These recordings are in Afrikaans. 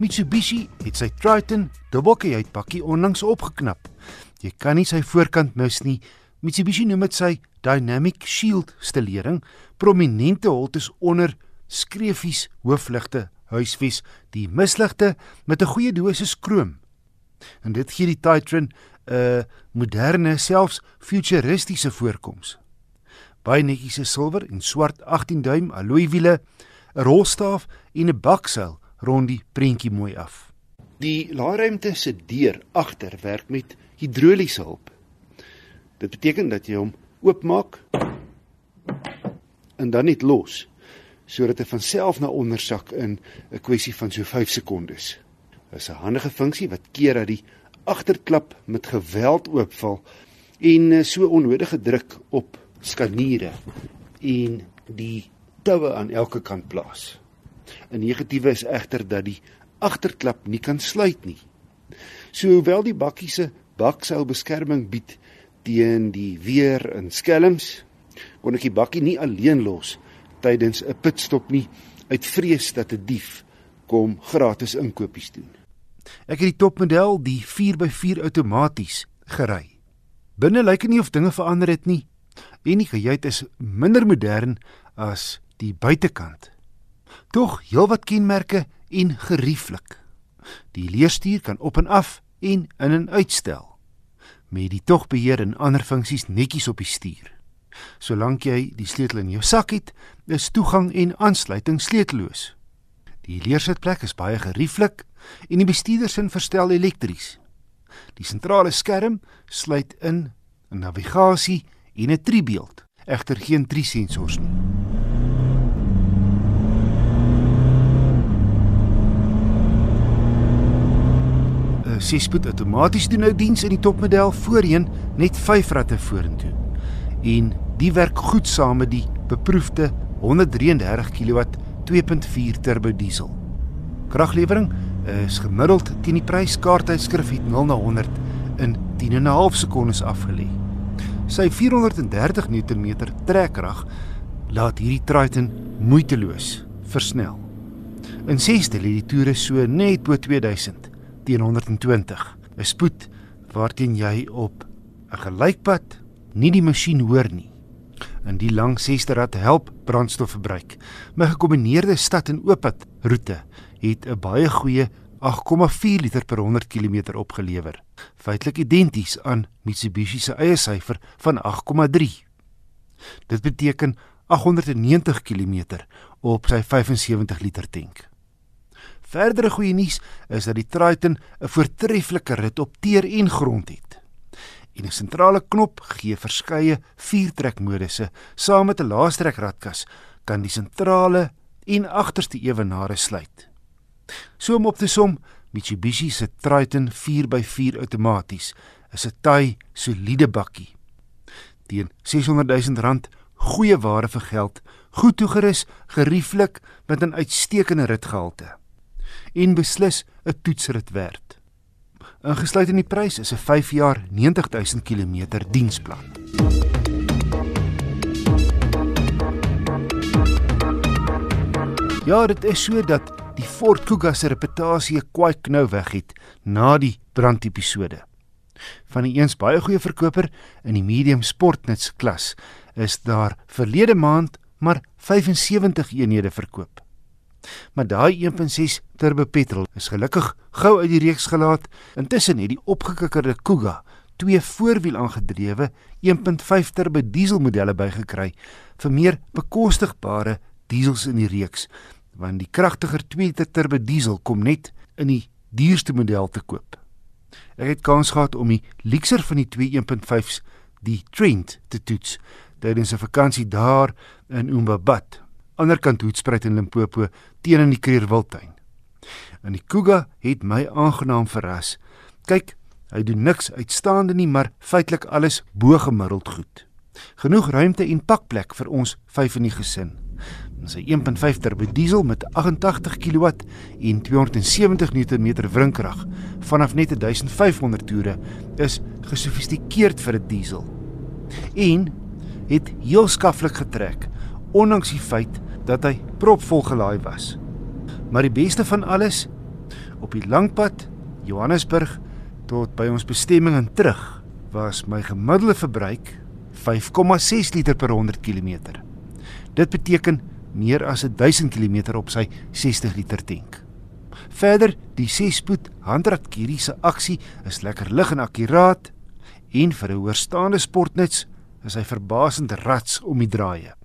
Mitsubishi het sy Triton dubbelkajuitpakkie onlangs opgeknap. Jy kan nie sy voorkant mis nie. Mitsubishi noem dit sy Dynamic Shield stelering, prominente holtes onder skreefies hoofligte huisves, die misligte met 'n goeie dosis krom. En dit gee die Triton 'n moderne, selfs futuristiese voorkoms. Baie netjies se silwer en swart 18 duim alloy wiele, 'n rolstaaf en 'n bakseil rond die prentjie mooi af. Die laairuimte se deur agter werk met hidroliese hulp. Dit beteken dat jy hom oopmaak en dan net los sodat hy van self na onder sak in 'n kwessie van so 5 sekondes. Dit is 'n handige funksie wat keer dat die agterklap met geweld oopval en eh, so onnodige druk op skaniere en die toue aan elke kant plaas. 'n Negatiewe is egter dat die agterklap nie kan sluit nie. So hoewel die bakkie se bakseil beskerming bied teen die weer en skelms, kon ek die bakkie nie alleen los tydens 'n pitstop nie uit vrees dat 'n dief kom gratis inkopies doen. Ek het die topmodel, die 4x4 outomaties gery. Binne lyk dit nie of dinge verander het nie. En die gejuit is minder modern as die buitekant. Tog heelwat kenmerke en gerieflik. Die leerstuur kan op en af en in en uitstel. Met die togbeheer en ander funksies netjies op die stuur. Solank jy die sleutel in jou sak het, is toegang en aansluiting sleutelloos. Die leersitplek is baie gerieflik en die bestuurdersin verstel elektries. Die sentrale skerm sluit in 'n navigasie en 'n driebeeld, egter geen drie sensors nie. 6-spoed outomaties doen nou diens in die topmodel voorheen net 5 ratte vorentoe. En die werk goed saam met die beproefde 133 kW 2.4 turbo diesel. Kraglewering is gemiddeld teen die pryskaartuitskrif het 0 na 100 in 10 en 'n half sekondes afgelê. Sy 430 Nm trekkrag laat hierdie Triton moeiteloos versnel. In 6de lê die toere so net bo 2000 teen 120. 'n Spoed waarteen jy op 'n gelykpad nie die masjien hoor nie. In die lang 6de rad help brandstofverbruik. My gekombineerde stad en ooppad roete het 'n baie goeie 8,4 liter per 100 km opgelewer. Feitelik identies aan Mitsubishi se eie syfer van 8,3. Dit beteken 890 km op sy 75 liter tank. Verdere goeie nuus is dat die Triton 'n voortreffelike rit op teer en grond het. En 'n sentrale knop gee verskeie viertrekmodusse. Saam met 'n laastrek ratkas kan die sentrale en agterste ewenare sluit. So om op te som, Mitsubishi se Triton 4x4 outomaties is 'n taai, soliede bakkie. Teen 600 000 rand, goeie ware vir geld, goed toegerus, gerieflik met 'n uitstekende ritgehalte en beslis 'n toetsrit werd. Ingesluit in die prys is 'n 5 jaar 90000 km diensplan. Ja, dit is so dat die Ford Kuga se reputasie kwai knou weg het na die brandepisode. Van die eens baie goeie verkoper in die medium sportnuts klas is daar verlede maand maar 75 eenhede verkoop. Maar daai 1.6 turbo petrol is gelukkig gou uit die reeks gelaat. Intussen het die opgekikkerde Kuga twee voorwiel aangedrewe 1.5 turbo dieselmodelle bygekry vir meer bekostigbare diesels in die reeks, want die kragtiger 2 liter turbo diesel kom net in die duurste model te koop. Ek het kans gehad om die leekser van die 2 1.5s, die Trent, te toets tydens 'n vakansie daar in Umbabat anderkant Hoedspruit in Limpopo teen in die Kreerwiltuin. En die Kuga het my aangenaam verras. Kyk, hy doen niks uitstaande nie, maar feitelik alles bo gemiddeld goed. Genoeg ruimte en pakplek vir ons vyf in die gesin. Sy 1.5 turbo diesel met 88 kW en 270 Nm wrinkrag vanaf net 1500 toere is gesofistikeerd vir 'n die diesel. En het heel skaflik getrek ondanks die feit dat hy propvol gelaai was. Maar die beste van alles, Op die langpad Johannesburg tot by ons bestemming en terug was my gemiddelde verbruik 5,6 liter per 100 km. Dit beteken meer as 1000 km op sy 60 liter tank. Verder, die 6-spoed handratkerie se aksie is lekker lig en akkuraat en vir 'n hoorstaande sportnuts is hy verbasend rats om die draaie.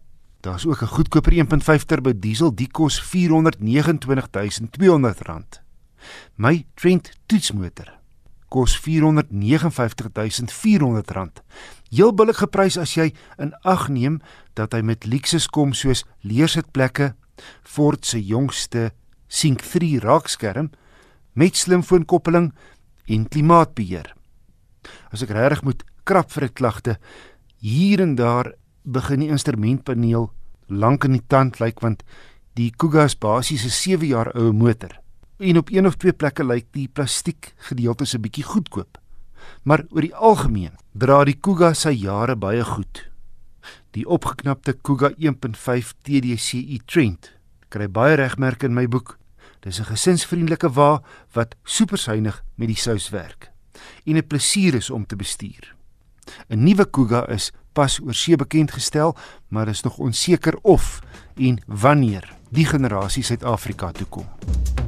Daar's ook 'n goedkoper 1.5 turbo diesel, die kos R429.200. My Trent toetsmotor kos R459.400. Heel billik geprys as jy in ag neem dat hy met luksus kom soos leersitplekke, Ford se jongste Sync 3 raakskerm met slimfoonkoppeling en klimaatbeheer. As ek regtig moet krap vir 'n klagte, hier en daar begin die instrumentpaneel lank in die tand lyk want die Kuga is basies 'n 7 jaar ou motor. En op een of twee plekke lyk die plastiek gedeeltes 'n bietjie goedkoop. Maar oor die algemeen dra die Kuga sy jare baie goed. Die opgeknapte Kuga 1.5 TDCi Trent kry baie regmerke in my boek. Dis 'n gesinsvriendelike wa wat supersuinig met die sous werk en 'n plesier is om te bestuur. 'n Nuwe Kuga is pas oor see bekend gestel, maar is nog onseker of en wanneer die generasie Suid-Afrika toe kom.